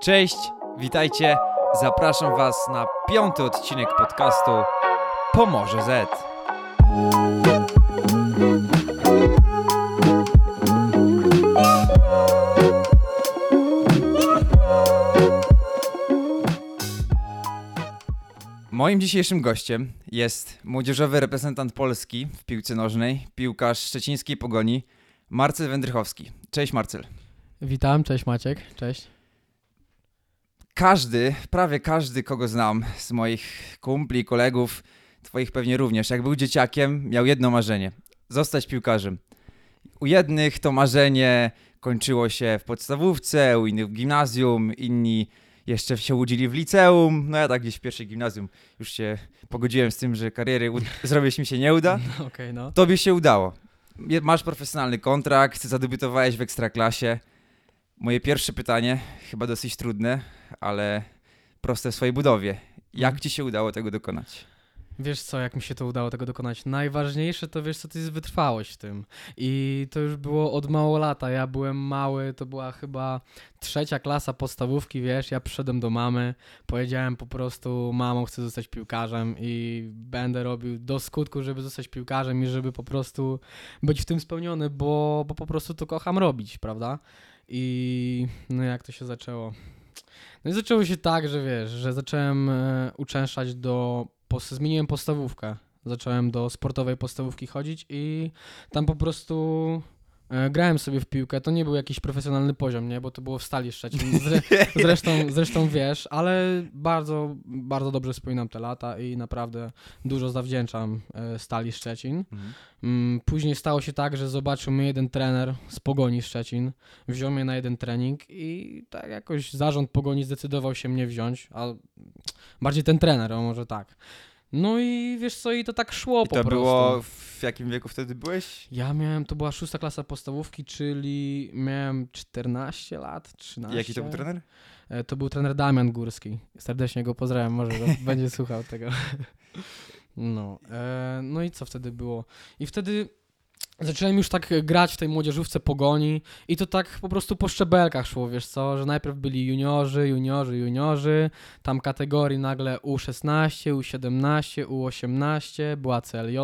Cześć, witajcie. Zapraszam Was na piąty odcinek podcastu Pomorze Z. Moim dzisiejszym gościem jest młodzieżowy reprezentant Polski w piłce nożnej, piłkarz szczecińskiej Pogoni, Marcel Wędrychowski. Cześć Marcel. Witam, cześć Maciek, cześć. Każdy, prawie każdy, kogo znam z moich kumpli, kolegów, twoich pewnie również, jak był dzieciakiem, miał jedno marzenie zostać piłkarzem. U jednych to marzenie kończyło się w podstawówce, u innych w gimnazjum, inni jeszcze się łudzili w liceum. No ja tak gdzieś w pierwszej gimnazjum już się pogodziłem z tym, że kariery zrobić mi się nie uda. No, Okej, no. Tobie się udało. Masz profesjonalny kontrakt, zadebiutowałeś w Ekstraklasie. Moje pierwsze pytanie, chyba dosyć trudne, ale proste w swojej budowie. Jak Mhm. ci się udało tego dokonać? Wiesz co, jak mi się to udało tego dokonać? Najważniejsze to wiesz co, to jest wytrwałość w tym. I to już było od mało lata. Ja byłem mały, to była chyba trzecia klasa podstawówki, wiesz, ja przyszedłem do mamy, powiedziałem po prostu, mamo, chcę zostać piłkarzem i będę robił do skutku, żeby zostać piłkarzem i żeby po prostu być w tym spełniony, bo, bo po prostu to kocham robić, prawda? I no jak to się zaczęło? No i zaczęło się tak, że wiesz, że zacząłem e, uczęszczać do. Zmieniłem podstawówkę. Zacząłem do sportowej podstawówki chodzić i tam po prostu grałem sobie w piłkę. To nie był jakiś profesjonalny poziom, nie? Bo to było w Stali Szczecin. Zre, zresztą, zresztą wiesz, ale bardzo, bardzo dobrze wspominam te lata i naprawdę dużo zawdzięczam e, Stali Szczecin. Mm, Później stało się tak, że zobaczył mnie jeden trener z Pogoni Szczecin, wziął mnie na jeden trening i tak jakoś zarząd Pogoni zdecydował się mnie wziąć, a bardziej ten trener, o może tak. No i wiesz co, i to tak szło I po to prostu. było, w jakim wieku wtedy byłeś? Ja miałem, to była szósta klasa podstawówki, czyli miałem 14 lat, 13. Jaki to był trener? E, To był trener Damian Górski. Serdecznie go pozdrawiam, może będzie słuchał tego. No, e, no i co wtedy było? I wtedy zacząłem już tak grać w tej młodzieżówce pogoni i to tak po prostu po szczebelkach szło, wiesz co, że najpierw byli juniorzy, juniorzy, juniorzy, tam kategorii nagle U16, U17, U18, była CLJ,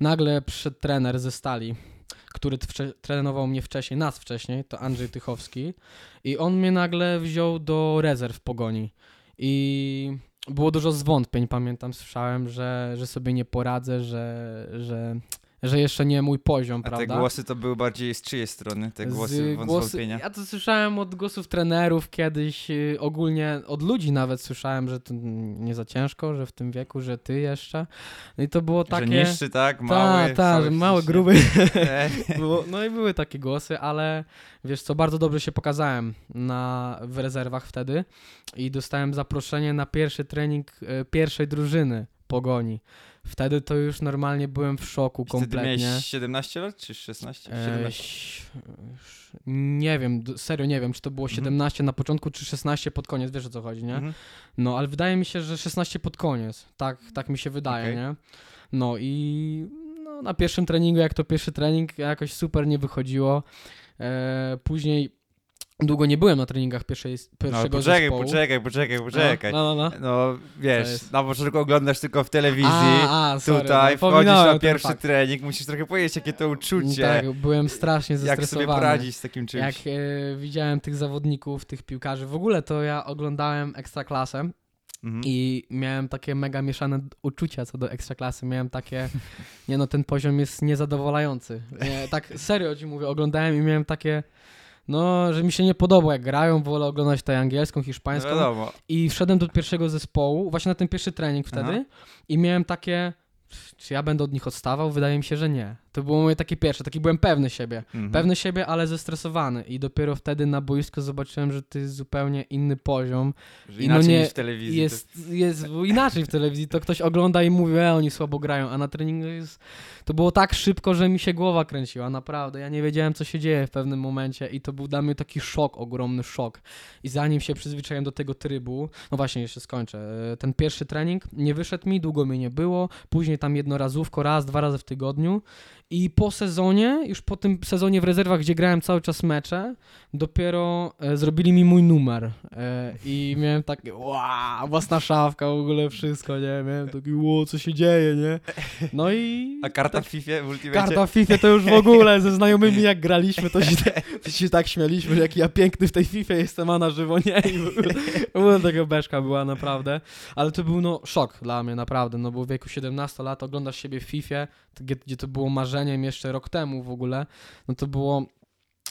nagle przyszedł trener ze Stali, który trenował mnie wcześniej, nas wcześniej, to Andrzej Tychowski i on mnie nagle wziął do rezerw pogoni. I było dużo zwątpień, pamiętam, słyszałem, że, że sobie nie poradzę, że, że, że jeszcze nie mój poziom, A prawda? te głosy to były bardziej z czyjej strony? Te głosy Z wątpienia? Ja to słyszałem od głosów trenerów kiedyś, y, ogólnie od ludzi nawet słyszałem, że to nie za ciężko, że w tym wieku, że ty jeszcze. No i to było takie... Że niższy, tak? Mały, Ta, ta, że mały, gruby. Było, no i były takie głosy, ale wiesz co, bardzo dobrze się pokazałem na, w rezerwach wtedy i dostałem zaproszenie na pierwszy trening e, pierwszej drużyny Pogoni. Wtedy to już normalnie byłem w szoku kompletnie. miałeś 17 lat czy 16? E, 17. ś- nie wiem, serio nie wiem, czy to było Mhm. 17 na początku, czy 16 pod koniec, wiesz o co chodzi, nie? Mhm. No, ale wydaje mi się, że 16 pod koniec. Tak, tak mi się wydaje, Okej. nie? No i no, na pierwszym treningu, jak to pierwszy trening, jakoś super nie wychodziło. E, później długo nie byłem na treningach pierwszej, No, pierwszego poczekaj, zespołu. poczekaj, poczekaj, poczekaj. No, no, no. No wiesz, na początku oglądasz tylko w telewizji, A, a, sorry, tutaj no, wchodzisz na pierwszy fakt. trening, musisz trochę powiedzieć, jakie to uczucie, Tak, byłem strasznie jak zestresowany. sobie poradzić z takim czymś. Jak e, widziałem tych zawodników, tych piłkarzy, w ogóle to ja oglądałem Ekstraklasę Mhm. i miałem takie mega mieszane uczucia co do Ekstraklasy. Miałem takie, nie no, ten poziom jest niezadowalający. Nie, tak serio ci mówię, oglądałem i miałem takie, no, że mi się nie podoba jak grają, wolę oglądać tutaj angielską, no hiszpańską. wiadomo. I wszedłem do pierwszego zespołu, właśnie na ten pierwszy trening wtedy Aha. i miałem takie, czy ja będę od nich odstawał? Wydaje mi się, że nie. To było moje takie pierwsze, taki byłem pewny siebie. Mhm. Pewny siebie, ale zestresowany. I dopiero wtedy na boisku zobaczyłem, że to jest zupełnie inny poziom. Że i inaczej no nie- niż w telewizji. Jest, jest inaczej w telewizji. To ktoś ogląda i mówi, e, oni słabo grają, a na treningu jest... To było tak szybko, że mi się głowa kręciła, naprawdę. Ja nie wiedziałem, co się dzieje w pewnym momencie i to był dla mnie taki szok, ogromny szok. I zanim się przyzwyczaiłem do tego trybu, no właśnie, jeszcze skończę. E, Ten pierwszy trening nie wyszedł mi, długo mnie nie było. Później tam jednorazówko, raz, dwa razy w tygodniu I po sezonie, już po tym sezonie w rezerwach, gdzie grałem cały czas mecze, dopiero e, zrobili mi mój numer. E, I miałem takie, wow, własna szafka, w ogóle wszystko, nie? Miałem taki, wow, co się dzieje, nie? No i... A karta tak, w FIFA w Ultimate? Karta w FIFA to już w ogóle, ze znajomymi jak graliśmy, to się, to się tak śmialiśmy, że jaki ja piękny w tej FIFA jestem, a na żywo nie. I w ogóle, taka beczka była naprawdę. Ale to był no szok dla mnie naprawdę, no bo w wieku 17 lat oglądasz siebie w FIFA, gdzie, to było marzeniem jeszcze rok temu w ogóle, no to było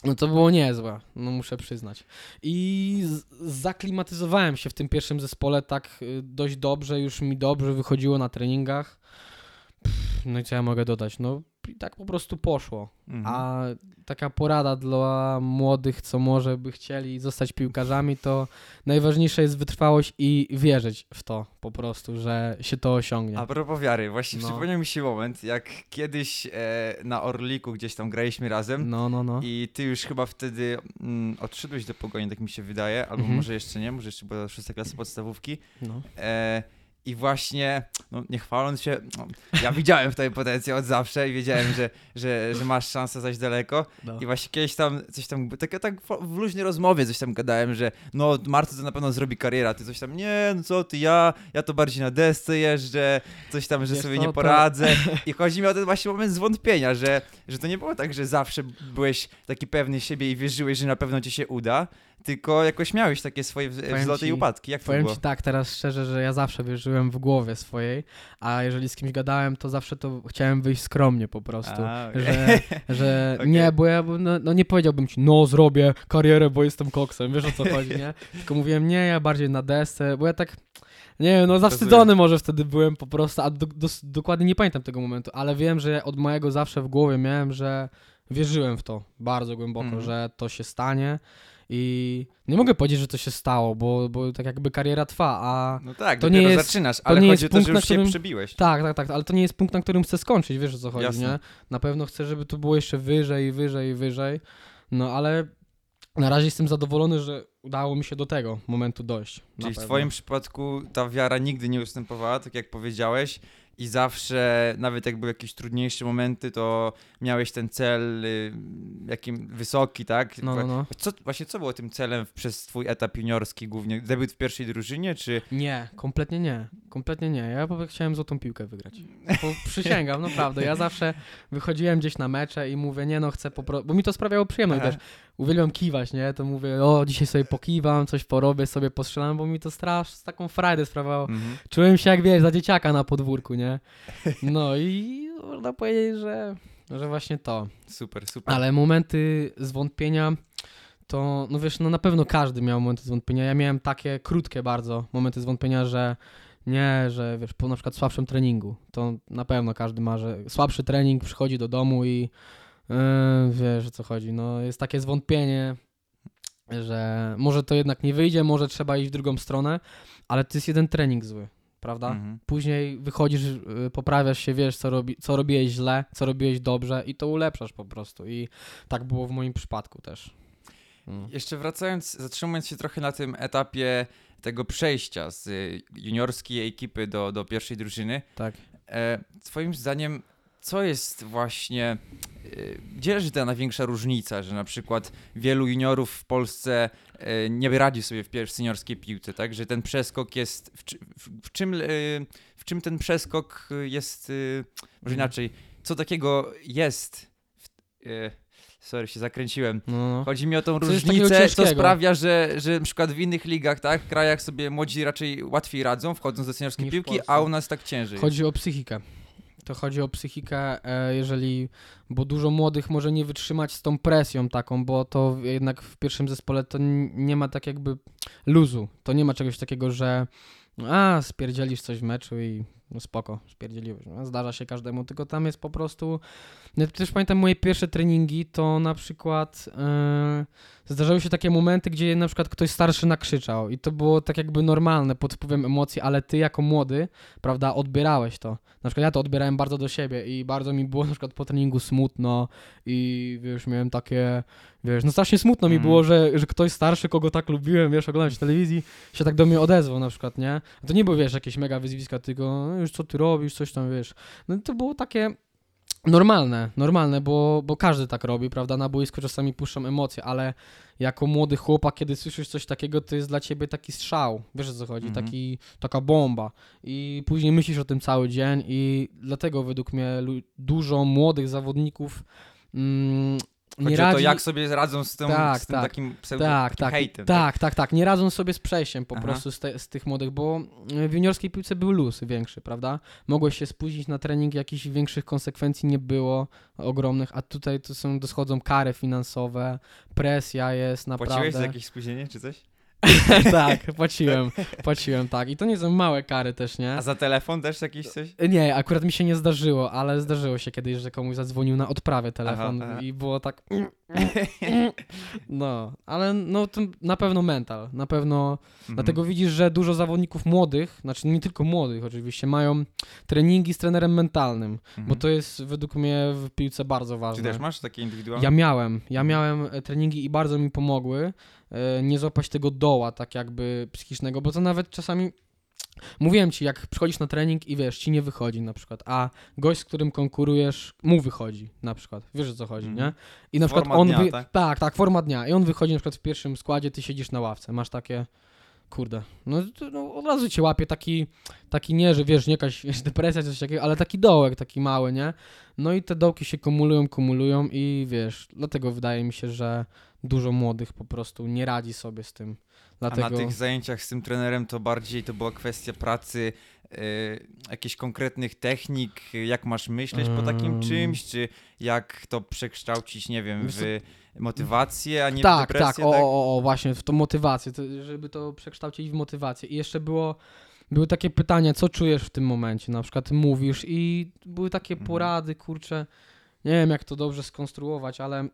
no to było niezłe, no muszę przyznać. I zaklimatyzowałem się w tym pierwszym zespole tak y, dość dobrze, już mi dobrze wychodziło na treningach. No i co ja mogę dodać? No i tak po prostu poszło. Mhm. A taka porada dla młodych, co może by chcieli zostać piłkarzami, to najważniejsza jest wytrwałość i wierzyć w to po prostu, że się to osiągnie. A propos wiary, właśnie No. przypomniał mi się moment, jak kiedyś e, na Orliku gdzieś tam graliśmy razem No, no, no. i ty już chyba wtedy mm, odszedłeś do pogoni, tak mi się wydaje, albo Mhm. może jeszcze nie, może jeszcze była szósta klasa podstawówki. no. E, I właśnie, no nie chwaląc się, no, ja widziałem w tobie potencjał od zawsze i wiedziałem, że, że, że masz szansę zajść daleko. no. I właśnie kiedyś tam coś tam, tak, tak w- luźnej rozmowie coś tam gadałem, że no Marta to na pewno zrobi karierę, ty coś tam, nie, no co ty, ja, ja to bardziej na desce jeżdżę, coś tam, że Wiesz sobie nie to- poradzę. I chodzi mi o ten właśnie moment zwątpienia, że, że to nie było tak, że zawsze byłeś taki pewny siebie i wierzyłeś, że na pewno ci się uda, tylko jakoś miałeś takie swoje wzloty i upadki. Jak to Powiem było? ci tak teraz szczerze, że ja zawsze wierzyłem w głowie swojej, a jeżeli z kimś gadałem, to zawsze to chciałem wyjść skromnie po prostu. A, okej. Że, że Okej. nie, bo ja no, no nie powiedziałbym ci, no zrobię karierę, bo jestem koksem, wiesz o co chodzi, nie? Tylko mówiłem, nie, ja bardziej na desce, bo ja tak, nie wiem, no zawstydzony może wtedy byłem po prostu, a do, dos- dokładnie nie pamiętam tego momentu, ale wiem, że od mojego zawsze w głowie miałem, że wierzyłem w to bardzo głęboko, Mhm. że to się stanie i nie mogę powiedzieć, że to się stało, bo, bo tak jakby kariera trwa, a No tak, to to nie jest- zaczynasz, to ale nie chodzi jest o to, że punkt, już się którym- przebiłeś. tak, tak, tak, ale to nie jest punkt, na którym chcę skończyć, wiesz o co chodzi, Jasne. nie? Na pewno chcę, żeby to było jeszcze wyżej, wyżej, wyżej, no ale na razie jestem zadowolony, że udało mi się do tego momentu dojść. Czyli w twoim przypadku ta wiara nigdy nie ustępowała, tak jak powiedziałeś, i zawsze, nawet jak były jakieś trudniejsze momenty, to miałeś ten cel y, jakim wysoki, tak? No, no, no. Co, właśnie co było tym celem przez twój etap juniorski głównie? Debiut w pierwszej drużynie, czy... Nie, kompletnie nie. Kompletnie nie. Ja po prostu chciałem złotą piłkę wygrać. Bo przysięgam, naprawdę. Ja zawsze wychodziłem gdzieś na mecze i mówię, nie no, chcę po prostu... Bo mi to sprawiało przyjemność, Aha. wiesz. Uwielbiam kiwać, nie? To mówię, o, dzisiaj sobie pokiwam, coś porobię, sobie postrzelam, bo mi to strasz, taką frajdę sprawiało. Mhm. Czułem się jak, wiesz, za dzieciaka na podwórku, nie? No i można powiedzieć, że, że właśnie to. Super, super. Ale momenty zwątpienia to, no wiesz, no na pewno każdy miał momenty zwątpienia. Ja miałem takie krótkie bardzo momenty zwątpienia, że nie, że wiesz, po na przykład słabszym treningu, to na pewno każdy ma, że słabszy trening przychodzi do domu i yy, wiesz o co chodzi. No jest takie zwątpienie, że może to jednak nie wyjdzie, może trzeba iść w drugą stronę, ale to jest jeden trening zły, prawda? Mhm. Później wychodzisz, y, poprawiasz się, wiesz, co, robi, co robiłeś źle, co robiłeś dobrze i to ulepszasz po prostu. I tak było w moim przypadku też. Mm. Jeszcze wracając, zatrzymując się trochę na tym etapie tego przejścia z y, juniorskiej ekipy do, do pierwszej drużyny, Tak. E, twoim zdaniem, co jest właśnie, e, gdzie leży ta największa różnica, że na przykład wielu juniorów w Polsce e, nie radzi sobie w pierwszej seniorskiej piłce, tak? Że ten przeskok jest, w, w, w, czym, e, w czym ten przeskok jest, może Mhm. inaczej, co takiego jest, w, sorry, się zakręciłem, No, no. Chodzi mi o tą różnicę, co sprawia, że, że na przykład w innych ligach, tak, w krajach sobie młodzi raczej łatwiej radzą, wchodząc do seniorskiej piłki, a u nas tak ciężej. Chodzi o psychikę. To chodzi o psychikę, e, jeżeli, bo dużo młodych może nie wytrzymać z tą presją taką, bo to jednak w pierwszym zespole to nie ma tak jakby luzu. To nie ma czegoś takiego, że a, spierdzielisz coś w meczu i no spoko, spierdzieliłeś. No, zdarza się każdemu, tylko tam jest po prostu... Ja też pamiętam moje pierwsze treningi, to na przykład e, zdarzały się takie momenty, gdzie na przykład ktoś starszy nakrzyczał i to było tak jakby normalne pod wpływem emocji, ale ty jako młody, prawda, odbierałeś to. Na przykład ja to odbierałem bardzo do siebie i bardzo mi było na przykład po treningu smutno i wiesz, miałem takie, wiesz, no strasznie smutno mi Mhm. było, że, że ktoś starszy, kogo tak lubiłem, wiesz, oglądać telewizji, się tak do mnie odezwał na przykład, nie? A to nie były, wiesz, jakieś mega wyzwiska, tylko no, już co ty robisz, coś tam, wiesz. No to było takie Normalne, normalne, bo, bo każdy tak robi, prawda? Na boisku czasami puszczą emocje, ale jako młody chłopak, kiedy słyszysz coś takiego, to jest dla ciebie taki strzał. Wiesz o co chodzi? Mhm. Taki, taka bomba. I później myślisz o tym cały dzień, i dlatego według mnie dużo młodych zawodników mm, Chodzi nie o to, radzi. jak sobie radzą z, tą, Tak, z tym tak. takim pseudo tak, tak, hejtem. tak, tak, tak. Nie radzą sobie z przejściem po Aha. prostu z, te, z tych młodych, bo w juniorskiej piłce był luz większy, prawda? Mogłeś się spóźnić na trening, jakichś większych konsekwencji nie było ogromnych, a tutaj to są, doschodzą kary finansowe, presja jest naprawdę. Płaciłeś za jakieś spóźnienie czy coś? tak, płaciłem, płaciłem, tak. I to nie są małe kary też, nie? A za telefon też jakiś coś? Nie, akurat mi się nie zdarzyło, ale zdarzyło się kiedyś, że komuś zadzwonił na odprawie telefon Aha, aha. i było tak. No, ale no na pewno mental, na pewno. Mhm. Dlatego widzisz, że dużo zawodników młodych, znaczy nie tylko młodych oczywiście, mają treningi z trenerem mentalnym, Mhm. bo to jest według mnie w piłce bardzo ważne. Czy też masz takie indywidualne? Ja miałem, ja Mhm. miałem e, treningi i bardzo mi pomogły e, nie złapać tego doła tak jakby psychicznego, bo to nawet czasami mówiłem ci, jak przychodzisz na trening i wiesz, ci nie wychodzi na przykład, a gość, z którym konkurujesz, mu wychodzi na przykład, wiesz o co chodzi, Mhm. nie? I na Forma przykład on dnia, wy... tak? tak, tak, forma dnia i on wychodzi na przykład w pierwszym składzie, ty siedzisz na ławce, masz takie kurde, no, no od razu cię łapie taki, taki nie, że wiesz, nie jakaś wiesz, depresja czy coś takiego, ale taki dołek taki mały, nie? No i te dołki się kumulują, kumulują i wiesz, dlatego wydaje mi się, że dużo młodych po prostu nie radzi sobie z tym. Dlatego... A na tych zajęciach z tym trenerem to bardziej to była kwestia pracy, y, jakichś konkretnych technik, jak masz myśleć po takim Ym. czymś, czy jak to przekształcić, nie wiem, w motywację, a nie w tak, depresję, tak, o, o, o, właśnie, w tą motywację, to, żeby to przekształcić w motywację. I jeszcze było, były takie pytania, co czujesz w tym momencie, na przykład mówisz i były takie Mhm. porady, kurczę, nie wiem jak to dobrze skonstruować, ale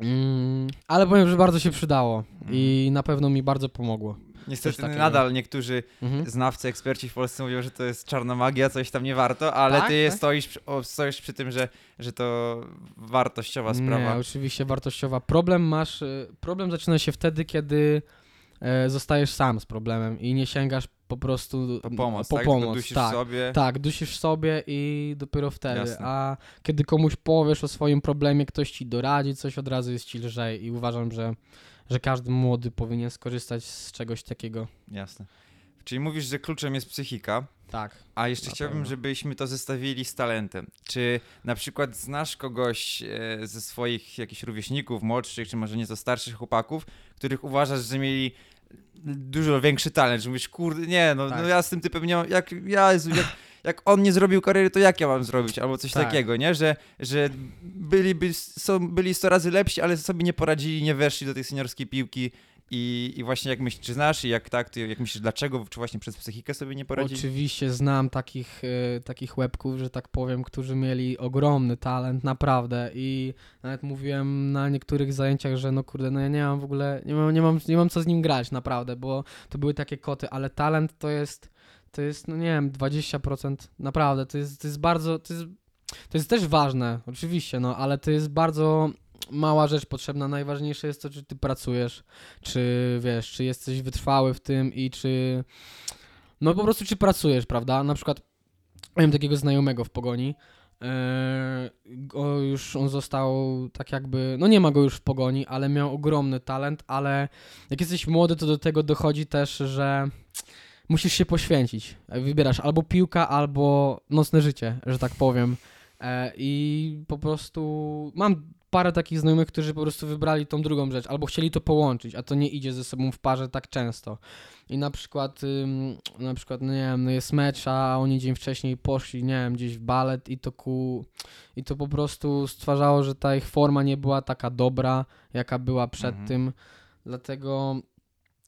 mm, ale powiem, że bardzo się przydało i na pewno mi bardzo pomogło. Niestety takiego. nadal niektórzy Mhm. znawcy, eksperci w Polsce mówią, że to jest czarna magia, coś tam nie warto, ale Tak, ty tak? stoisz, przy- o, stoisz przy tym, że, że to wartościowa sprawa. Nie, oczywiście wartościowa. Problem masz, y, problem zaczyna się wtedy, kiedy e, zostajesz sam z problemem i nie sięgasz po prostu Po pomoc, po tak? pomoc. Dusisz tak. sobie. Tak, dusisz sobie i dopiero wtedy. Jasne. A kiedy komuś powiesz o swoim problemie, ktoś ci doradzi, coś od razu jest ci lżej i uważam, że, że każdy młody powinien skorzystać z czegoś takiego. Jasne. Czyli mówisz, że kluczem jest psychika, Tak. a jeszcze chciałbym, pewno. żebyśmy to zestawili z talentem. Czy na przykład znasz kogoś e, ze swoich jakichś rówieśników, młodszych, czy może nieco starszych chłopaków, których uważasz, że mieli dużo większy talent, że mówisz, kurde, nie, no, Tak. no ja z tym typem nie mam, jak, ja, Jezu, jak, jak on nie zrobił kariery, to jak ja mam zrobić? Albo coś Tak. takiego, nie? Że, że byliby, są, byli 100 razy lepsi, ale sobie nie poradzili, nie weszli do tej seniorskiej piłki i, i właśnie jak myślisz, czy znasz i jak tak, to jak myślisz, dlaczego, czy właśnie przez psychikę sobie nie poradzili? Oczywiście znam takich, e, takich łebków, że tak powiem, którzy mieli ogromny talent, naprawdę. I nawet mówiłem na niektórych zajęciach, że no kurde, no ja nie mam w ogóle, nie mam, nie mam, nie mam co z nim grać, naprawdę, bo to były takie koty, ale talent to jest, to jest, no nie wiem, 20%, naprawdę, to jest, to jest bardzo, to jest, to jest też ważne, oczywiście, no, ale to jest bardzo mała rzecz potrzebna. Najważniejsze jest to, czy ty pracujesz, czy wiesz, czy jesteś wytrwały w tym i czy. No po prostu, czy pracujesz, prawda? Na przykład miałem takiego znajomego w pogoni. Eee, go już on został tak jakby, no nie ma go już w pogoni, ale miał ogromny talent, ale jak jesteś młody, to do tego dochodzi też, że musisz się poświęcić. Wybierasz albo piłka, albo nocne życie, że tak powiem. E, I po prostu mam parę takich znajomych, którzy po prostu wybrali tą drugą rzecz, albo chcieli to połączyć, a to nie idzie ze sobą w parze tak często. I na przykład, ym, na przykład, no nie wiem, no jest mecz, a oni dzień wcześniej poszli, nie wiem, gdzieś w balet i to ku... I to po prostu stwarzało, że ta ich forma nie była taka dobra, jaka była przed Mhm. tym. Dlatego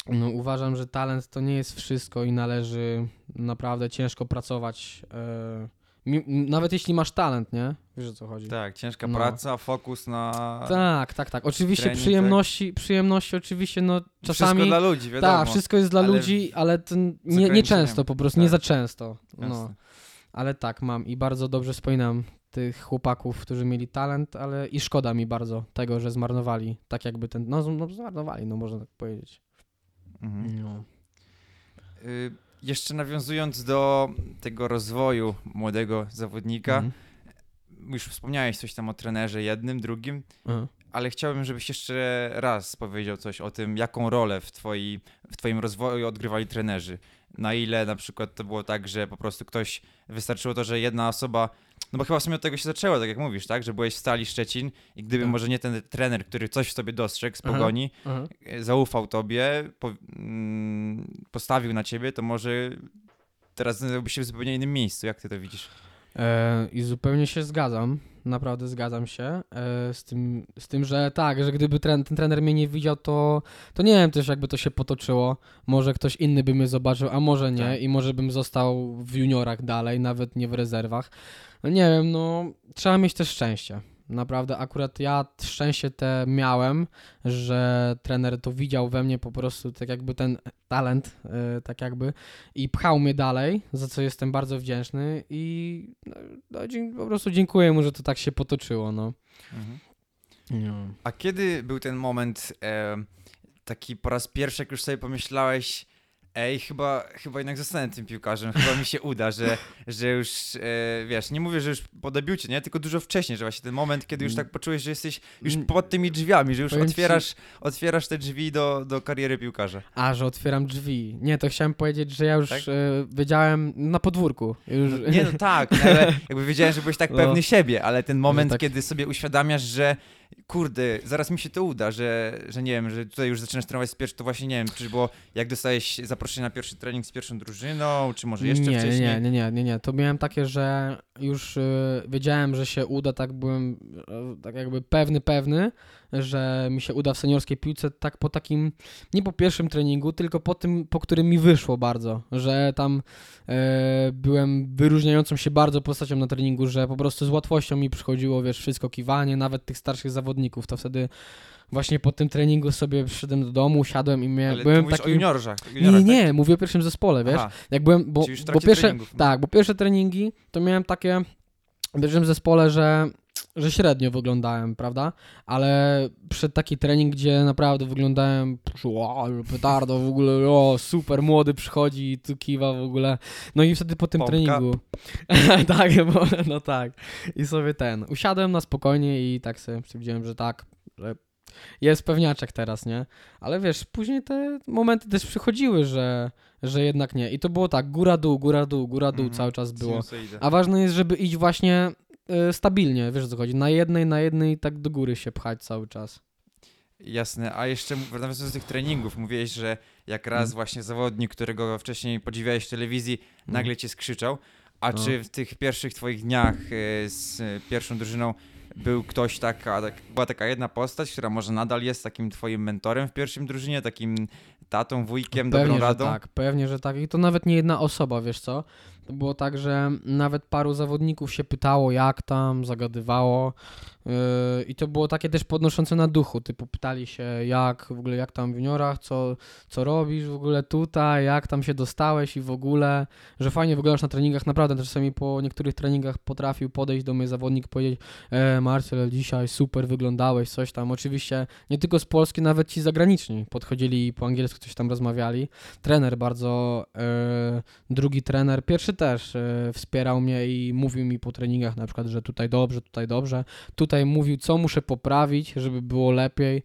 no, uważam, że talent to nie jest wszystko i należy naprawdę ciężko pracować. e, mi- nawet jeśli masz talent, nie? Wiesz o co chodzi. Tak, ciężka No. praca, fokus na... Tak, tak, tak. Oczywiście Trening, przyjemności, przyjemności oczywiście, no czasami... Wszystko dla ludzi, wiadomo. Tak, wszystko jest dla ale ludzi, ale to nie, nie często po prostu, nie Tak. za często. No. Jasne. Ale tak, mam i bardzo dobrze wspominam tych chłopaków, którzy mieli talent, ale i szkoda mi bardzo tego, że zmarnowali tak jakby ten, no, no zmarnowali, no można tak powiedzieć. Mhm. No. Y, jeszcze nawiązując do tego rozwoju młodego zawodnika, Mhm. już wspomniałeś coś tam o trenerze jednym, drugim, Aha. ale chciałbym, żebyś jeszcze raz powiedział coś o tym, jaką rolę w, twoi, w twoim rozwoju odgrywali trenerzy. Na ile na przykład to było tak, że po prostu ktoś, wystarczyło to, że jedna osoba, no bo chyba w sumie od tego się zaczęło, tak jak mówisz, tak, że byłeś w Stali Szczecin i gdyby Tak. może nie ten trener, który coś w tobie dostrzegł z. Pogoni, Aha. e, zaufał tobie, po, mm, postawił na ciebie, to może teraz znalazłbyś się w zupełnie innym miejscu. Jak ty to widzisz? E, I zupełnie się zgadzam, naprawdę zgadzam się e, z, tym, z tym, że tak, że gdyby tren, ten trener mnie nie widział, to, to nie wiem też jakby to się potoczyło. Może ktoś inny by mnie zobaczył, a może nie Tak. i może bym został w juniorach dalej, nawet nie w rezerwach. No nie wiem, no trzeba mieć też szczęście. Naprawdę, akurat ja szczęście te miałem, że trener to widział we mnie po prostu tak jakby ten talent, e, tak jakby i pchał mnie dalej, za co jestem bardzo wdzięczny i no, no, po prostu dziękuję mu, że to tak się potoczyło, no. Mhm. A kiedy był ten moment e, taki po raz pierwszy, jak już sobie pomyślałeś, ej, chyba, chyba jednak zostanę tym piłkarzem, chyba mi się uda, że, że już, e, wiesz, nie mówię, że już po debiucie, nie, tylko dużo wcześniej, że właśnie ten moment, kiedy już tak poczułeś, że jesteś już Mm. pod tymi drzwiami, że już Powiem ci- otwierasz, otwierasz te drzwi do, do kariery piłkarza. A, że otwieram drzwi. Nie, to chciałem powiedzieć, że ja już Tak? e, wiedziałem na podwórku. Już... No, nie, no tak, no, ale jakby wiedziałem, że byłeś tak No. pewny siebie, ale ten moment, tak- kiedy sobie uświadamiasz, że kurde, zaraz mi się to uda, że, że nie wiem, że tutaj już zaczynasz trenować z pierwszym, to właśnie nie wiem, czy było, jak dostałeś zaproszenie na pierwszy trening z pierwszą drużyną, czy może jeszcze nie, wcześniej? Nie, nie, nie, nie, nie. To miałem takie, że już y, wiedziałem, że się uda, tak byłem y, tak jakby pewny, pewny, że mi się uda w seniorskiej piłce, tak po takim, nie po pierwszym treningu, tylko po tym, po którym mi wyszło bardzo, że tam y, byłem wyróżniającą się bardzo postacią na treningu, że po prostu z łatwością mi przychodziło, wiesz, wszystko kiwanie, nawet tych starszych zawodników, to wtedy właśnie po tym treningu sobie przyszedłem do domu, siadłem i miałem, Ale byłem taki... o juniorach. Nie, juniorach nie, tak? nie, mówię o pierwszym zespole, wiesz, Aha, jak byłem, bo, bo pierwsze, treningów, tak, bo pierwsze treningi to miałem takie w pierwszym zespole, że, że średnio wyglądałem, prawda? Ale przed taki trening, gdzie naprawdę wyglądałem, wow, petardo w ogóle, o, super, młody przychodzi i tu kiwa w ogóle. No i wtedy po tym Pompka. treningu, tak, bo, no tak, i sobie ten, usiadłem na spokojnie i tak sobie stwierdziłem, że tak, że jest pewniaczek teraz, nie? Ale wiesz, później te momenty też przychodziły, że, że jednak nie. I to było tak, góra dół, góra dół, góra dół Mhm. cały czas było. A ważne jest, żeby iść właśnie stabilnie, wiesz o co chodzi, na jednej, na jednej tak do góry się pchać cały czas. Jasne, a jeszcze wracając do tych treningów, mówiłeś, że jak raz Mm. właśnie zawodnik, którego wcześniej podziwiałeś w telewizji, nagle cię skrzyczał, a No. czy w tych pierwszych twoich dniach e, z e, pierwszą drużyną był ktoś taka, tak, była taka jedna postać, która może nadal jest takim twoim mentorem w pierwszym drużynie, takim tatą, wujkiem, dobrą Pewnie, że radą? tak, pewnie, że tak. I to nawet nie jedna osoba, wiesz co? To było tak, że nawet paru zawodników się pytało, jak tam, zagadywało. Yy, I to było takie też podnoszące na duchu. Typu pytali się, jak w ogóle, jak tam w juniorach, co, co robisz w ogóle tutaj, jak tam się dostałeś i w ogóle, że fajnie wyglądasz na treningach. Naprawdę czasami po niektórych treningach potrafił podejść do mnie zawodnik i powiedzieć, e, Marcel, dzisiaj super wyglądałeś, coś tam. Oczywiście nie tylko z Polski, nawet ci zagraniczni podchodzili po angielsku coś tam rozmawiali. Trener bardzo, e, drugi trener, pierwszy też e, wspierał mnie i mówił mi po treningach na przykład, że tutaj dobrze, tutaj dobrze. Tutaj mówił, co muszę poprawić, żeby było lepiej.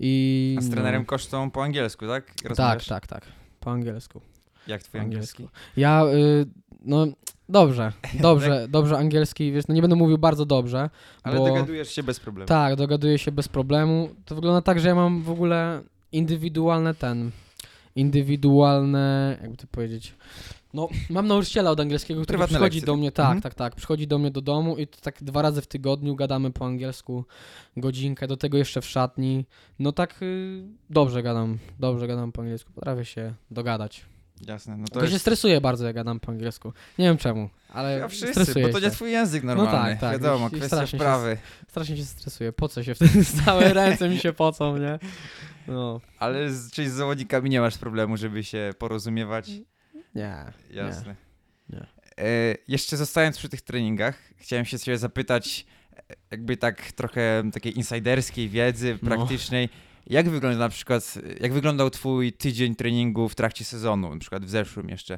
I A z no. trenerem kosztą po angielsku, tak? Tak, Rozmawiasz? tak, tak. Po angielsku. Jak twój angielski? angielsku. Ja, y, no, dobrze, dobrze, dobrze angielski, wiesz, no nie będę mówił bardzo dobrze, Ale bo... dogadujesz się bez problemu. Tak, dogaduję się bez problemu. To wygląda tak, że ja mam w ogóle indywidualne ten. Indywidualne, jakby to powiedzieć. No, mam nauczyciela od angielskiego, który Prywatne przychodzi lekcje, do mnie, tak, Mhm. tak, tak, przychodzi do mnie do domu i to tak dwa razy w tygodniu gadamy po angielsku godzinkę, do tego jeszcze w szatni. No tak y, dobrze gadam, dobrze gadam po angielsku, potrafię się dogadać. Jasne, no to się jest... stresuję bardzo, jak gadam po angielsku. Nie wiem czemu, ale Ja wszyscy, bo to się. nie twój język normalny, tak, tak. wiadomo, I- kwestia strasznie się wprawy. Strasznie się stresuję. Po co się wtedy całe ręce mi się pocą, nie? No. Ale z, czyli z zawodnikami nie masz problemu, żeby się porozumiewać? Nie. Jasne. Nie. E, jeszcze zostając przy tych treningach, chciałem się ciebie zapytać, e, jakby tak trochę takiej insiderskiej wiedzy No. Jak wygląda na przykład, jak wyglądał twój tydzień treningu w trakcie sezonu, na przykład w zeszłym jeszcze?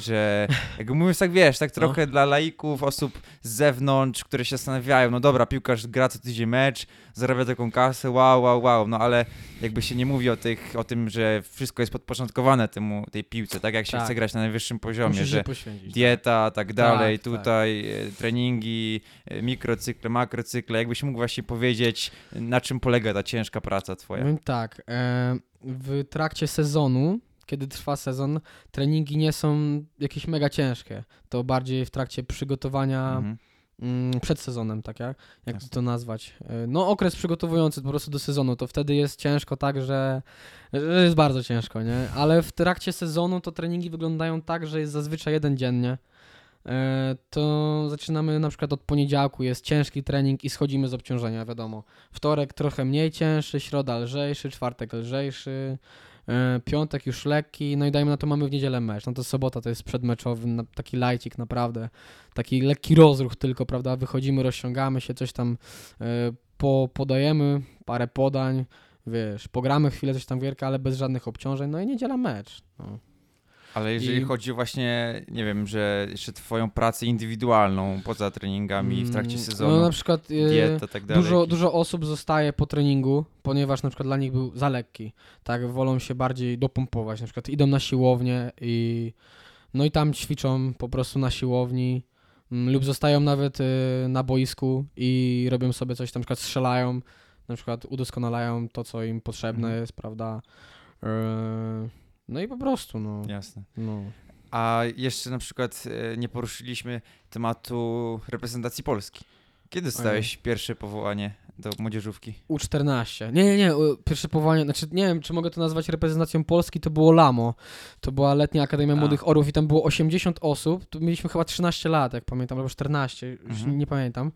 Że, jak mówiąc tak, wiesz, tak No. trochę dla laików, osób z zewnątrz, które się zastanawiają, no dobra, piłkarz gra co tydzień mecz, zarabia taką kasę, wow, wow, wow, no ale jakby się nie mówi o, tych, o tym, że wszystko jest podporządkowane temu, tej piłce, tak jak się Tak. chce grać na najwyższym poziomie, Musisz że poświęcić. dieta, tak dalej, Tak, tak. tutaj e, treningi, e, mikrocykle, makrocykle, jakbyś mógł właśnie powiedzieć, na czym polega ta ciężka praca twoja? Powiem tak, e, w trakcie sezonu, kiedy trwa sezon, treningi nie są jakieś mega ciężkie. To bardziej w trakcie przygotowania Mhm. mm, przed sezonem, tak jak, jak Jasne. to nazwać. E, No okres przygotowujący po prostu do sezonu, to wtedy jest ciężko tak, że, że jest bardzo ciężko, nie? Ale w trakcie sezonu to treningi wyglądają tak, że jest zazwyczaj jeden dziennie. E, To zaczynamy na przykład od poniedziałku, jest ciężki trening i schodzimy z obciążenia, wiadomo. Wtorek trochę mniej cięższy, środa lżejszy, czwartek lżejszy, e, piątek już lekki, no i dajmy na to mamy w niedzielę mecz. No to sobota to jest przedmeczowy, taki lajcik naprawdę, taki lekki rozruch tylko, prawda? Wychodzimy, rozciągamy się, coś tam e, po, podajemy, parę podań, wiesz, pogramy chwilę, coś tam gierka, ale bez żadnych obciążeń, no i niedziela mecz. No. Ale jeżeli I- chodzi właśnie, nie wiem, że jeszcze twoją pracę indywidualną poza treningami w trakcie Mm, sezonu, No na przykład e, dieta, tak dalej. Dużo, dużo osób zostaje po treningu, ponieważ na przykład dla nich był za lekki. Tak, wolą się bardziej dopompować. Na przykład idą na siłownię i no i tam ćwiczą po prostu na siłowni mm, lub zostają nawet y, na boisku i robią sobie coś, na przykład strzelają, na przykład udoskonalają to, co im potrzebne Mhm. jest, prawda? E, No i po prostu, no. Jasne. no. A jeszcze na przykład e, nie poruszyliśmy tematu reprezentacji Polski. Kiedy dostałeś pierwsze powołanie do młodzieżówki? U14. Nie, nie, nie. Pierwsze powołanie, znaczy nie wiem, czy mogę to nazwać reprezentacją Polski, to było Lamo. To była letnia Akademia A. Młodych Orłów i tam było 80 osób. Tu mieliśmy chyba 13 lat, jak pamiętam, albo 14, już Mhm. nie pamiętam.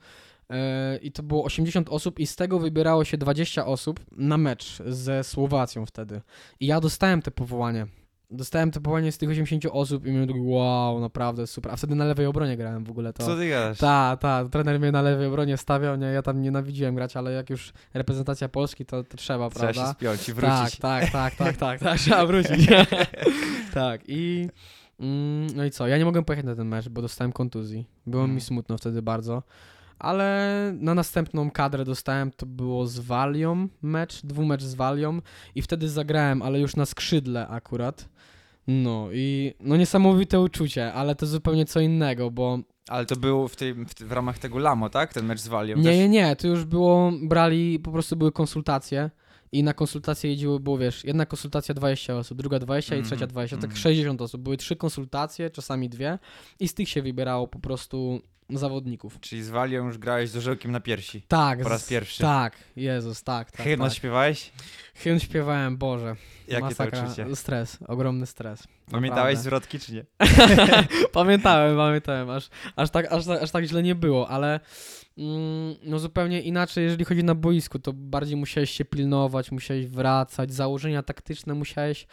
E, I to było 80 osób i z tego wybierało się 20 osób na mecz ze Słowacją wtedy. I ja dostałem te powołanie. Dostałem to powołanie z tych 80 osób i miałem taki wow, naprawdę super. A wtedy na lewej obronie grałem w ogóle to. Co ty gadasz? Tak, tak. Trener mnie na lewej obronie stawiał, nie, ja tam nienawidziłem grać, ale jak już reprezentacja Polski, to, to trzeba, Trzeba się prawda? spiąć i Tak, wrócić. tak, tak, tak, tak, tak, trzeba wrócić. tak, i mm, no i co, ja nie mogłem pojechać na ten mecz, bo dostałem kontuzji. Było Mm. mi smutno wtedy bardzo. Ale na następną kadrę dostałem, to było z Walią mecz, dwumecz z Walią i wtedy zagrałem, ale już na skrzydle akurat. No i no niesamowite uczucie, ale to zupełnie co innego, bo Ale to było w, tym, w, w ramach tego Lamo, tak? Ten mecz z Walią Nie, też? nie, nie, to już było, brali, po prostu były konsultacje i na konsultacje jeździło, było wiesz, jedna konsultacja 20 osób, druga 20 i Mhm, trzecia 20, tak mhm. 60 osób. Były trzy konsultacje, czasami dwie i z tych się wybierało po prostu zawodników. Czyli z Walią już grałeś z orzełkiem na piersi. Tak. Po raz pierwszy. Tak, Jezus, tak, tak, Hymn tak. śpiewałeś? Hymn śpiewałem, Boże. Jakie masakra, to uczucie? Stres, ogromny stres. Pamiętałeś zwrotki czy nie? pamiętałem, pamiętałem, aż, aż, tak, aż, tak- aż tak źle nie było, ale mm, no zupełnie inaczej, jeżeli chodzi na boisku, to bardziej musiałeś się pilnować, musiałeś wracać, założenia taktyczne musiałeś,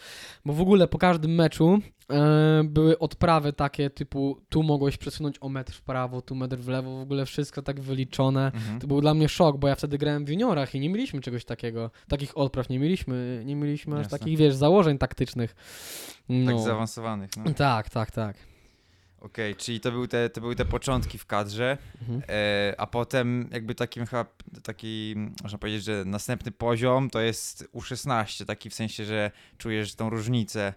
bo w ogóle po każdym meczu e, były odprawy takie typu tu mogłeś przesunąć o metr w prawo, tu metr w lewo, w ogóle wszystko tak wyliczone. Mhm. To był dla mnie szok, bo ja wtedy grałem w juniorach i nie mieliśmy czegoś takiego, takich odpraw nie mieliśmy, nie mieliśmy aż Jasne. takich, wiesz, założeń taktycznych. No. Tak zaawansowanych, no. Tak, tak, tak. Okej, czyli to, był te, to były te początki w kadrze, Mhm. e, a potem jakby takim chyba, taki, można powiedzieć, że następny poziom to jest U16, taki w sensie, że czujesz tą różnicę,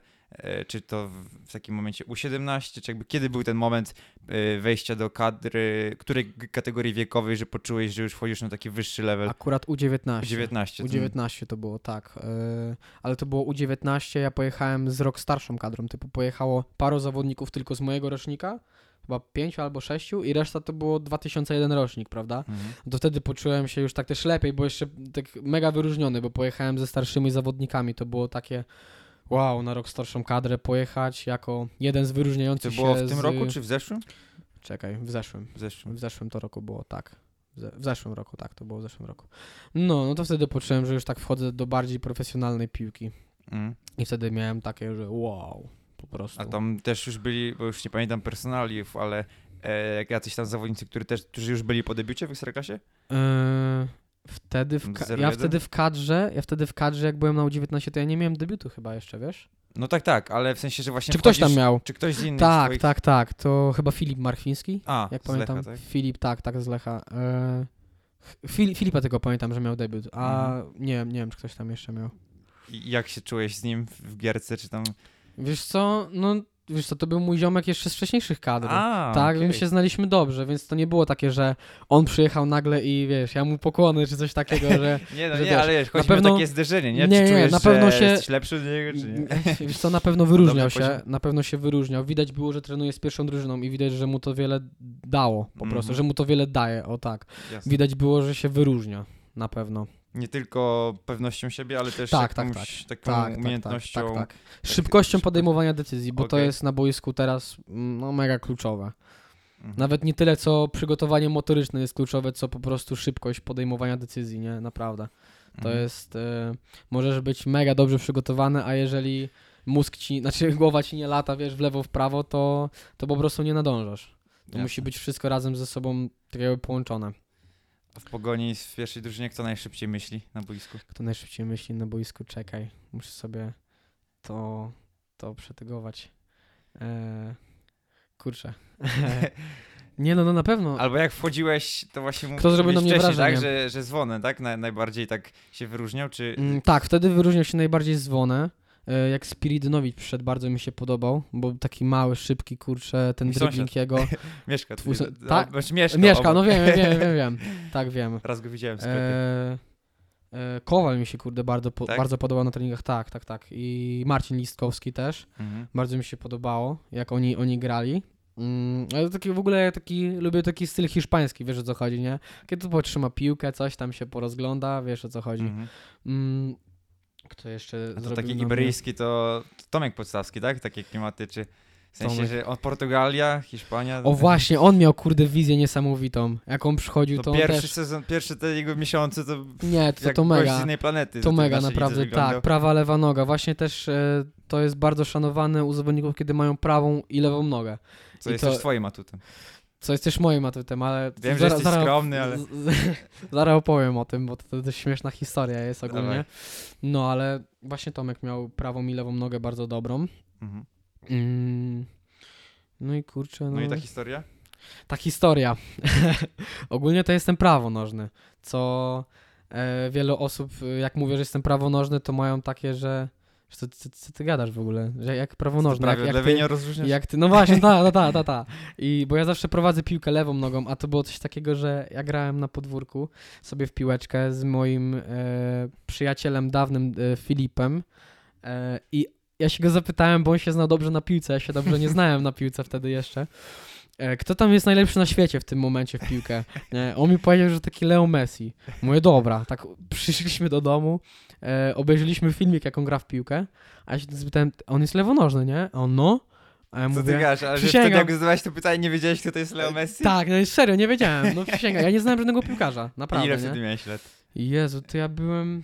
czy to w, takim momencie U17, czy jakby kiedy był ten moment e, wejścia do kadry, której kategorii wiekowej, że poczułeś, że już wchodzisz na taki wyższy level? Akurat U19. U19. ten- U19 to było, tak. Yy, ale to było U19, ja pojechałem z rok starszą kadrą, typu pojechało paru zawodników tylko z mojego rocznika, chyba pięciu albo sześciu i reszta to było 2001 rocznik, prawda? Mhm. To wtedy poczułem się już tak też lepiej, bo jeszcze tak mega wyróżniony, bo pojechałem ze starszymi zawodnikami, to było takie wow, na rok starszą kadrę pojechać jako jeden z To wyróżniających było się w tym z... roku, czy w zeszłym? Czekaj, w zeszłym. W zeszłym. W zeszłym to roku było tak. W ze- W zeszłym roku, tak, to było w zeszłym roku. No, no to wtedy poczułem, że już tak wchodzę do bardziej profesjonalnej piłki. Mhm. I wtedy miałem takie, że wow, po prostu. A tam też już byli, bo już nie pamiętam personaliów, ale e, jacyś tam zawodnicy, którzy też, którzy już byli po debiucie w Ekstraklasie? Yy, Wtedy w ka- ja wtedy w kadrze, ja wtedy w kadrze, jak byłem na U19, to ja nie miałem debiutu chyba jeszcze, wiesz? No tak, tak, ale w sensie, że właśnie Czy ktoś tam miał? Czy ktoś z innych Tak, twoich... tak, tak. To chyba Filip Marchwiński, A, jak z Lecha, pamiętam. tak? Filip, tak, tak, z Lecha. E, Fili- Filipa tylko pamiętam, że miał debiut, a Mhm. nie, wiem, nie wiem, czy ktoś tam jeszcze miał. I jak się czułeś z nim w gierce, czy tam... Wiesz co, no, wiesz co, to był mój ziomek jeszcze z wcześniejszych kadr. A, tak, okej. my się znaliśmy dobrze, więc to nie było takie, że on przyjechał nagle i wiesz, ja mu pokłony czy coś takiego, że Nie, no że nie, wiesz, ale wiesz, chodzi pewno- mi o takie zderzenie, nie? Nie, czy nie, czujesz, na pewno się- jesteś lepszy od niego, czy nie? wiesz co, na pewno wyróżniał się, poziom. na pewno się wyróżniał. Widać było, że trenuje z pierwszą drużyną i widać, że mu to wiele dało po prostu, Mhm. że mu to wiele daje, o tak. Jasne. Widać było, że się wyróżnia, na pewno. Nie tylko pewnością siebie, ale też Tak, tak, jakąś taką Tak, tak, umiejętnością. tak, tak, tak. Szybkością szybko- podejmowania decyzji, bo to Okej. jest na boisku teraz mm, no, mega kluczowe. Mhm. Nawet nie tyle, co przygotowanie motoryczne jest kluczowe, co po prostu szybkość podejmowania decyzji, nie? Naprawdę. To Mhm. jest, e, możesz być mega dobrze przygotowany, a jeżeli mózg ci, znaczy głowa ci nie lata, wiesz, w lewo, w prawo, to, to po prostu nie nadążasz. To Jasne. musi być wszystko razem ze sobą tak jakby połączone. A W pogoni w pierwszej drużynie kto najszybciej myśli na boisku? Kto najszybciej myśli na boisku, czekaj, muszę sobie to, to przetegować. E, kurczę. nie no, no na pewno. Albo jak wchodziłeś, to właśnie Kto zrobił na mnie wcześniej, wrażenie? tak? Że, że dzwonę, tak? Na, najbardziej tak się wyróżniał, czy... Mm, tak, wtedy wyróżniał się najbardziej zwonę. E, Jak Spiridonowicz przyszedł, bardzo mi się podobał, bo taki mały, szybki, kurczę, ten dribbling jego. Mieszka. Twój a, tak? Znaczy mieszka, Mieszka, no wiem, wiem, wiem, wiem. Tak, wiem. Raz go widziałem w sklepie. E, e, Kowal mi się, kurde, bardzo, po, Tak? bardzo podobał na treningach, tak, tak, tak. I Marcin Listkowski też. Mhm. Bardzo mi się podobało, jak oni, oni grali. Mm, ale taki w ogóle taki, lubię taki styl hiszpański, wiesz o co chodzi, nie? Kiedy tu potrzyma piłkę, coś tam się porozgląda, wiesz o co chodzi. Mhm. Mm, kto jeszcze A to taki iberyjski to Tomek Podstawski, tak? Takie klimaty, czy... W sensie, że od Portugalia, Hiszpania... O właśnie, on miał kurde wizję niesamowitą. Jak on przychodził, to, To pierwszy też... sezon, pierwsze te jego miesiące to... Nie, to, to mega. z innej planety. To mega, naprawdę, tak. Prawa, lewa noga. Właśnie też e, to jest bardzo szanowane u zawodników, kiedy mają prawą i lewą nogę. Co i jest to- też twoim atutem. Co jest też moim atutem, ale... Wiem, że jesteś skromny, ale- Zaraz opowiem o tym, bo to, to dość śmieszna historia jest ogólnie. Dawaj. No, ale właśnie Tomek miał prawą i lewą nogę bardzo dobrą. Mhm. Mm. No i kurczę, no... No i ta historia? Ta historia. Ogólnie to jestem prawonożny, co e, wiele osób, e, jak mówię, że jestem prawonożny, to mają takie, że... Co, co, co ty gadasz w ogóle? Że jak prawonożny, jak, jak ty, nie rozróżniasz? jak ty, no właśnie, ta, ta, ta, ta, ta. I bo ja zawsze prowadzę piłkę lewą nogą, a to było coś takiego, że ja grałem na podwórku sobie w piłeczkę z moim e, przyjacielem dawnym e, Filipem e, i ja się go zapytałem, bo on się znał dobrze na piłce, ja się dobrze nie znałem na piłce wtedy jeszcze. E, Kto tam jest najlepszy na świecie w tym momencie w piłkę? Nie, on mi powiedział, że taki Leo Messi. Mówię, dobra, tak przyszliśmy do domu, e, obejrzeliśmy filmik, jak on gra w piłkę, a ja się zapytałem, on jest lewonożny, nie? A on no. A ja Co ty gadasz? Ale że przysięgam. wtedy jak zadawałeś to pytanie, nie wiedziałeś, kto to jest Leo Messi? tak, no serio, nie wiedziałem, no przysięgam, ja nie znałem żadnego piłkarza, Ile naprawdę, wtedy nie? miałeś lat? Jezu, to ja byłem,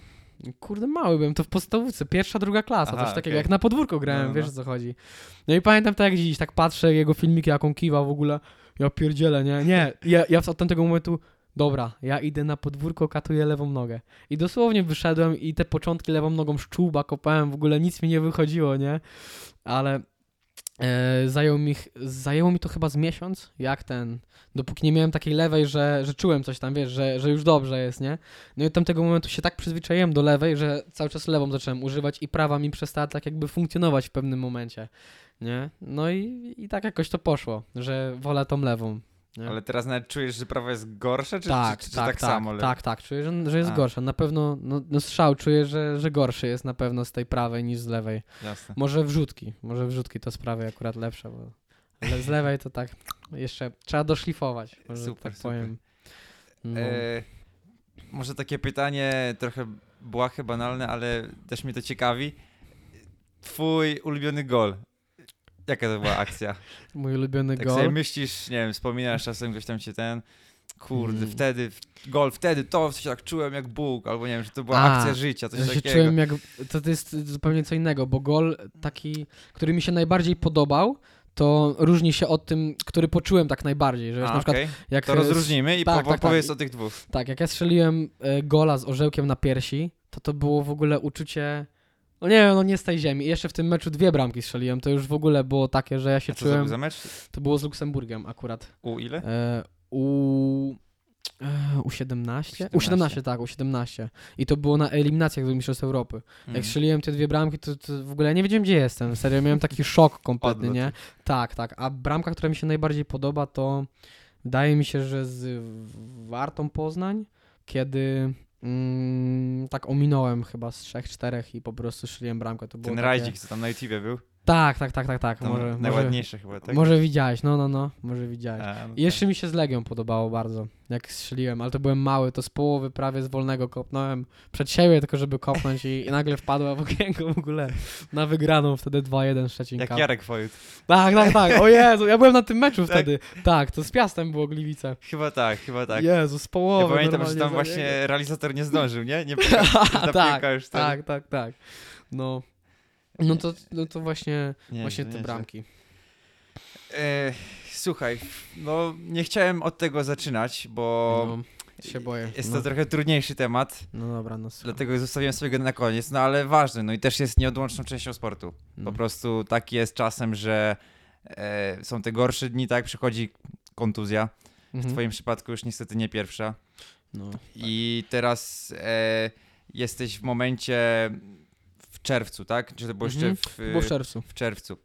kurde mały byłem, to w podstawówce, pierwsza, druga klasa, Aha, coś takiego, okej. jak na podwórku grałem, No, no, wiesz no. o co chodzi. No i pamiętam tak jak dziś, tak patrzę, jego filmiki, jak on kiwa w ogóle, ja pierdzielę, nie, nie, ja, ja od tamtego momentu, dobra, ja idę na podwórko, katuję lewą nogę. I dosłownie wyszedłem i te początki lewą nogą szczuba kopałem, w ogóle nic mi nie wychodziło, nie, ale e, zajął mi, zajęło mi to chyba z miesiąc, jak ten, dopóki nie miałem takiej lewej, że, że czułem coś tam, wiesz, że, że już dobrze jest, nie? No i od tamtego momentu się tak przyzwyczaiłem do lewej, że cały czas lewą zacząłem używać i prawa mi przestała tak jakby funkcjonować w pewnym momencie, nie? No i, i tak jakoś to poszło, że wolę tą lewą. Nie? Ale teraz nawet czujesz, że prawo jest gorsze, czy, tak, czy, czy, tak, tak, tak, samo? tak, tak, czuję, że, że jest A. gorsza. Na pewno, no, no strzał czuję, że, że gorszy jest na pewno z tej prawej niż z lewej. Jasne. Może wrzutki, może wrzutki to sprawy akurat lepsze, bo ale z lewej to tak jeszcze trzeba doszlifować, może Super, tak super. powiem. No. E, może takie pytanie trochę błahe, banalne, ale też mnie to ciekawi. Twój ulubiony gol. Jaka to była akcja? Mój ulubiony Tak gol. sobie myślisz, nie wiem, wspominasz czasem ktoś tam cię ten. Kurde, Mm. wtedy, gol, wtedy to się tak czułem jak Bóg, albo nie wiem, że to była A, akcja życia, coś Ja się takiego. czułem jak. To, to jest zupełnie co innego, bo gol taki, który mi się najbardziej podobał, to różni się od tym, który poczułem tak najbardziej, że A, na przykład okej. jak To e, rozróżnimy i tak, po, tak, tak. powiedz o tych dwóch. Tak, jak ja strzeliłem e, gola z orzełkiem na piersi, to to było w ogóle uczucie. No nie no nie z tej ziemi. I jeszcze w tym meczu dwie bramki strzeliłem. To już w ogóle było takie, że ja się A co czułem. za mecz? To było z Luksemburgiem akurat. U ile? E, u. e, U17? U17. U17, tak, U17. I to było na eliminacjach do Mistrzostw Europy. Jak Mhm. strzeliłem te dwie bramki, to, to w ogóle nie wiedziałem, gdzie jestem. Serio, miałem taki szok kompletny, nie? Tak, tak. A bramka, która mi się najbardziej podoba, to wydaje mi się, że z Wartą Poznań, kiedy mm, tak ominąłem chyba z trzech, czterech i po prostu strzeliłem bramkę. To było Ten takie... rajdzik, co tam na YouTubie był? Tak, tak, tak, tak, tak. Może, może, najładniejsze chyba, tak? może widziałeś, no, no, no, może widziałeś. A, no I jeszcze mi się z Legią podobało bardzo, jak strzeliłem, ale to byłem mały, to z połowy prawie z wolnego kopnąłem przed siebie, tylko żeby kopnąć i, i nagle wpadła w okienko w ogóle na wygraną wtedy 2-1 Szczecin Jak. Jarek Wojut. Tak, tak, tak, o Jezu, ja byłem na tym meczu Tak? wtedy. Tak, to z Piastem było Gliwice. Chyba tak, chyba tak. Jezu, z połowy ja pamiętam, że tam właśnie realizator nie zdążył, nie? Nie pokazał, ta tak, już wtedy. tak, tak, tak. No, no to, no to właśnie, Nie, właśnie nie, te nie, bramki. E, słuchaj, no nie chciałem od tego zaczynać, bo No, się boję. jest no. to trochę trudniejszy temat, No dobra, no słucham. dlatego zostawiłem sobie go na koniec, no ale ważny, no i też jest nieodłączną częścią sportu. No. Po prostu tak jest czasem, że e, są te gorsze dni, tak? Przychodzi kontuzja, w Mhm. twoim przypadku już niestety nie pierwsza. No. I teraz e, jesteś w momencie w czerwcu, tak? Czy to było Mhm. jeszcze w, było w czerwcu. w czerwcu?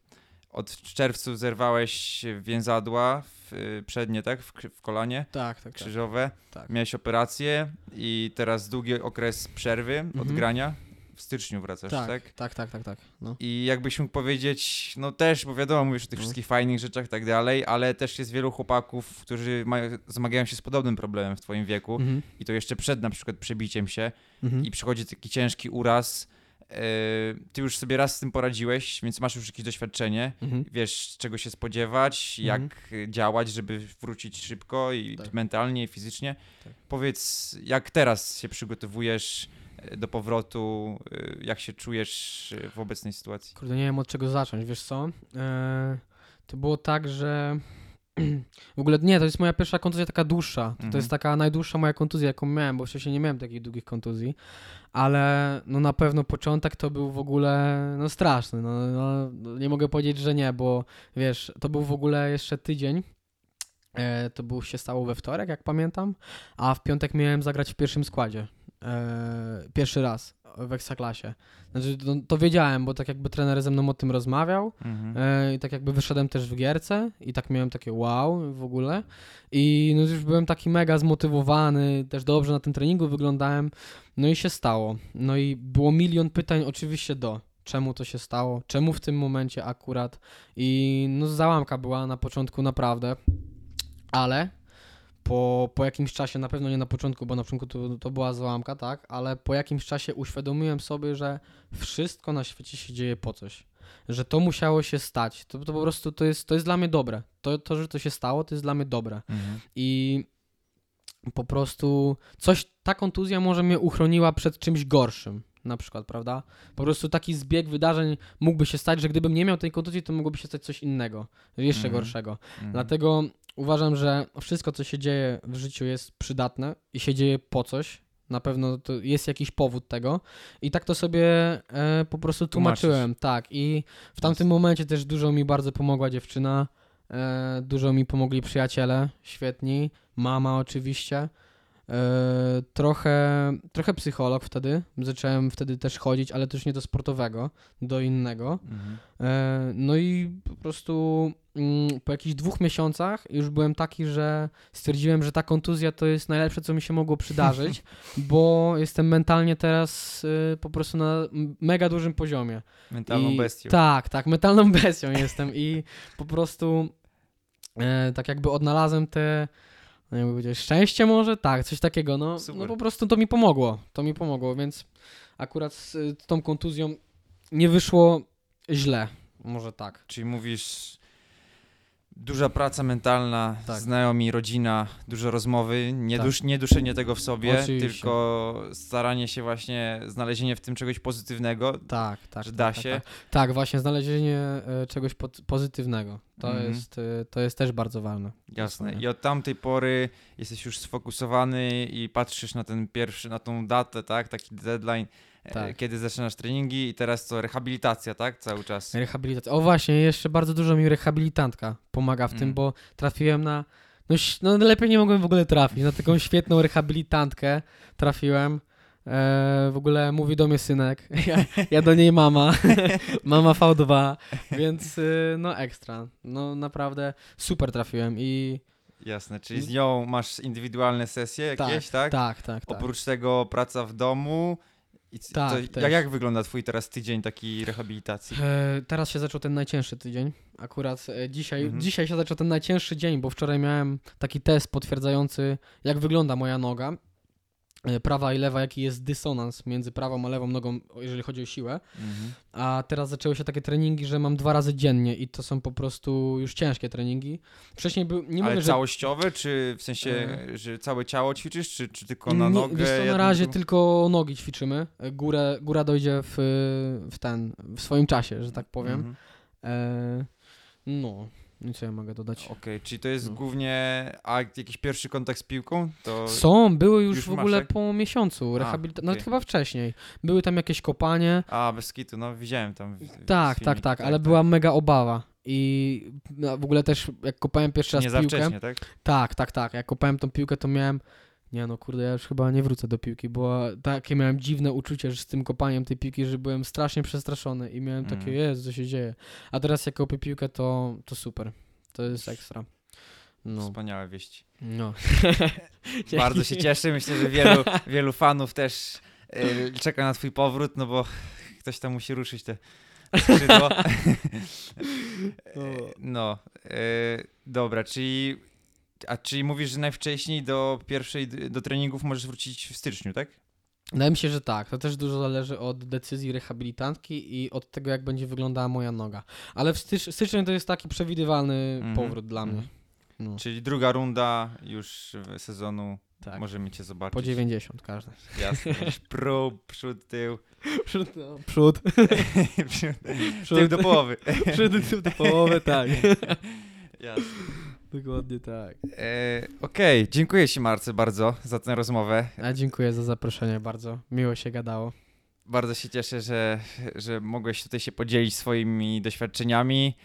Od czerwcu zerwałeś więzadła w, przednie, tak? W, w kolanie Tak, tak, tak. krzyżowe. tak. Miałeś operację i teraz długi okres przerwy od Mhm. grania. W styczniu wracasz, tak? Tak, tak, tak, tak, tak. No. I jakbyś mógł powiedzieć, no też, bo wiadomo, mówisz o tych No. wszystkich fajnych rzeczach i tak dalej, ale też jest wielu chłopaków, którzy mają, zmagają się z podobnym problemem w twoim wieku Mhm. i to jeszcze przed na przykład przebiciem się Mhm. i przychodzi taki ciężki uraz. Yy, ty już sobie raz z tym poradziłeś, więc masz już jakieś doświadczenie. Mhm. Wiesz, czego się spodziewać, jak Mhm. y, działać, żeby wrócić szybko i Tak. mentalnie, i fizycznie. Tak. Powiedz, jak teraz się przygotowujesz y, do powrotu, y, jak się czujesz y, w obecnej sytuacji? Kurde, nie wiem od czego zacząć, wiesz co? Eee, to było tak, że w ogóle nie, to jest moja pierwsza kontuzja taka dłuższa. To, Mhm. to jest taka najdłuższa moja kontuzja, jaką miałem, bo wcześniej nie miałem takich długich kontuzji, ale no na pewno początek to był w ogóle no straszny. No, no, no, nie mogę powiedzieć, że nie, bo wiesz, to był w ogóle jeszcze tydzień. E, to było się stało we wtorek, jak pamiętam, a w piątek miałem zagrać w pierwszym składzie. E, pierwszy raz w Ekstraklasie. Znaczy, to, to wiedziałem, bo tak jakby trener ze mną o tym rozmawiał Mhm. e, i tak jakby wyszedłem też w gierce i tak miałem takie wow w ogóle i no już byłem taki mega zmotywowany, też dobrze na tym treningu wyglądałem, no i się stało. No i było milion pytań oczywiście do czemu to się stało, czemu w tym momencie akurat i no załamka była na początku naprawdę, ale po, po jakimś czasie, na pewno nie na początku, bo na początku to, to była załamka, tak, ale po jakimś czasie uświadomiłem sobie, że wszystko na świecie się dzieje po coś. Że to musiało się stać. To, to po prostu to jest, to jest dla mnie dobre. To, to, że to się stało, to jest dla mnie dobre. Mhm. I po prostu coś, ta kontuzja może mnie uchroniła przed czymś gorszym. Na przykład, prawda? Po prostu taki zbieg wydarzeń mógłby się stać, że gdybym nie miał tej kontuzji, to mogłoby się stać coś innego, jeszcze Mhm. gorszego. Mhm. Dlatego uważam, że wszystko, co się dzieje w życiu, jest przydatne i się dzieje po coś. Na pewno to jest jakiś powód tego. I tak to sobie e, po prostu Tłumaczysz. tłumaczyłem. Tak. I w tamtym momencie też dużo mi bardzo pomogła dziewczyna. E, dużo mi pomogli przyjaciele, świetni. Mama oczywiście. E, trochę, trochę psycholog wtedy. Zacząłem wtedy też chodzić, ale też nie do sportowego, do innego. Mhm. E, No i po prostu mm, po jakichś dwóch miesiącach już byłem taki, że stwierdziłem, że ta kontuzja to jest najlepsze, co mi się mogło przydarzyć, bo jestem mentalnie teraz y, po prostu na mega dużym poziomie. Mentalną I, bestią. Tak, tak, mentalną bestią jestem i po prostu e, tak jakby odnalazłem te no jakby powiedzieć, szczęście może? Tak, coś takiego, no, Super. no po prostu to mi pomogło, to mi pomogło, więc akurat z tą kontuzją nie wyszło źle, może tak. Czyli mówisz, Duża praca mentalna, Tak. znajomi, rodzina, dużo rozmowy, nie, Tak. dusz, nie duszenie tego w sobie, Oczywiście. tylko staranie się właśnie, znalezienie w tym czegoś pozytywnego, Tak, tak. że tak, da tak, się. Tak, tak właśnie, znalezienie e, czegoś pod, pozytywnego. To, Mhm. jest, e, to jest też bardzo ważne. Jasne. I od tamtej pory jesteś już sfokusowany i patrzysz na ten pierwszy, na tą datę, tak? Taki deadline, Tak. kiedy zaczynasz treningi i teraz co, rehabilitacja, tak? Cały czas. Rehabilitacja. O właśnie, jeszcze bardzo dużo mi rehabilitantka pomaga w tym, Mm. bo trafiłem na. No, no lepiej nie mogłem w ogóle trafić. Na taką świetną rehabilitantkę trafiłem. E, w ogóle mówi do mnie synek. Ja, ja do niej mama. mama V2. Więc y, no ekstra. No naprawdę super trafiłem i Jasne, czyli z nią masz indywidualne sesje jakieś, tak? tak, tak, tak. Oprócz tego praca w domu. I Tak, to, jak, jak wygląda twój teraz tydzień takiej rehabilitacji? E, teraz się zaczął ten najcięższy tydzień. Akurat e, dzisiaj, Mhm. dzisiaj się zaczął ten najcięższy dzień, bo wczoraj miałem taki test potwierdzający, jak wygląda moja noga. E, Prawa i lewa, jaki jest dysonans między prawą a lewą nogą, jeżeli chodzi o siłę. Mhm. A teraz zaczęły się takie treningi, że mam dwa razy dziennie i to są po prostu już ciężkie treningi. Wcześniej był, nie Ale mówię, że całościowe, czy w sensie, E. że całe ciało ćwiczysz, czy, czy tylko na Nie, nogę? Wiesz co, na razie tylko nogi ćwiczymy. E, Górę, góra dojdzie w, w ten, w swoim czasie, że tak powiem. Mhm. E, no, i co ja mogę dodać? Okej, czyli to jest No. głównie a jakiś pierwszy kontakt z piłką? To Są, były już, już w ogóle tak? po miesiącu A, rehabilitacji, okej. nawet chyba wcześniej. Były tam jakieś kopanie. A, bez kitu, no widziałem tam. w- w Tak, tak, filmiki, tak, ale była mega obawa. I no, w ogóle też jak kopałem pierwszy raz Nie za piłkę. wcześnie, tak? Tak, tak, tak. Jak kopałem tą piłkę, to miałem. Nie no, kurde, ja już chyba nie wrócę do piłki, bo takie miałem dziwne uczucie, że z tym kopaniem tej piłki, że byłem strasznie przestraszony i miałem takie, Mm. jest, co się dzieje. A teraz jak kopię piłkę, to, to super. To jest ekstra. No. Wspaniałe wieści. no. Bardzo się cieszę, myślę, że wielu, wielu fanów też y, czeka na twój powrót, no bo ktoś tam musi ruszyć te skrzydło. no, y, dobra, czyli a czyli mówisz, że najwcześniej do pierwszej, do treningów możesz wrócić w styczniu, tak? Wydaje mi się, że tak. To też dużo zależy od decyzji rehabilitantki i od tego, jak będzie wyglądała moja noga. Ale w stycz- styczeń to jest taki przewidywalny Mhm, powrót dla mnie. mhm. No, Czyli druga runda już w- sezonu tak. możemy cię zobaczyć. Po 90 każdy. Jasne, prób, przód, tył. Przód, no, przód, Przód, przód, tył do połowy. przód, tył do połowy, tak. Jasne. Dokładnie tak. E, Okej, dziękuję Ci Marce bardzo za tę rozmowę. A dziękuję za zaproszenie bardzo. Miło się gadało. Bardzo się cieszę, że, że mogłeś tutaj się podzielić swoimi doświadczeniami.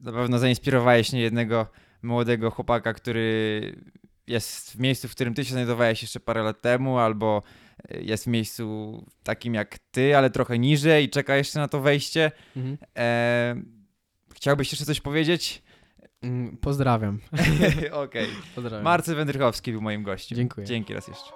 Na pewno zainspirowałeś nie jednego młodego chłopaka, który jest w miejscu, w którym ty się znajdowałeś jeszcze parę lat temu, albo jest w miejscu takim jak ty, ale trochę niżej i czeka jeszcze na to wejście. Mhm. E, chciałbyś jeszcze coś powiedzieć? Mm, Pozdrawiam. Okej. Pozdrawiam. Marcy Wędrychowski był moim gościem. Dziękuję. Dzięki raz jeszcze.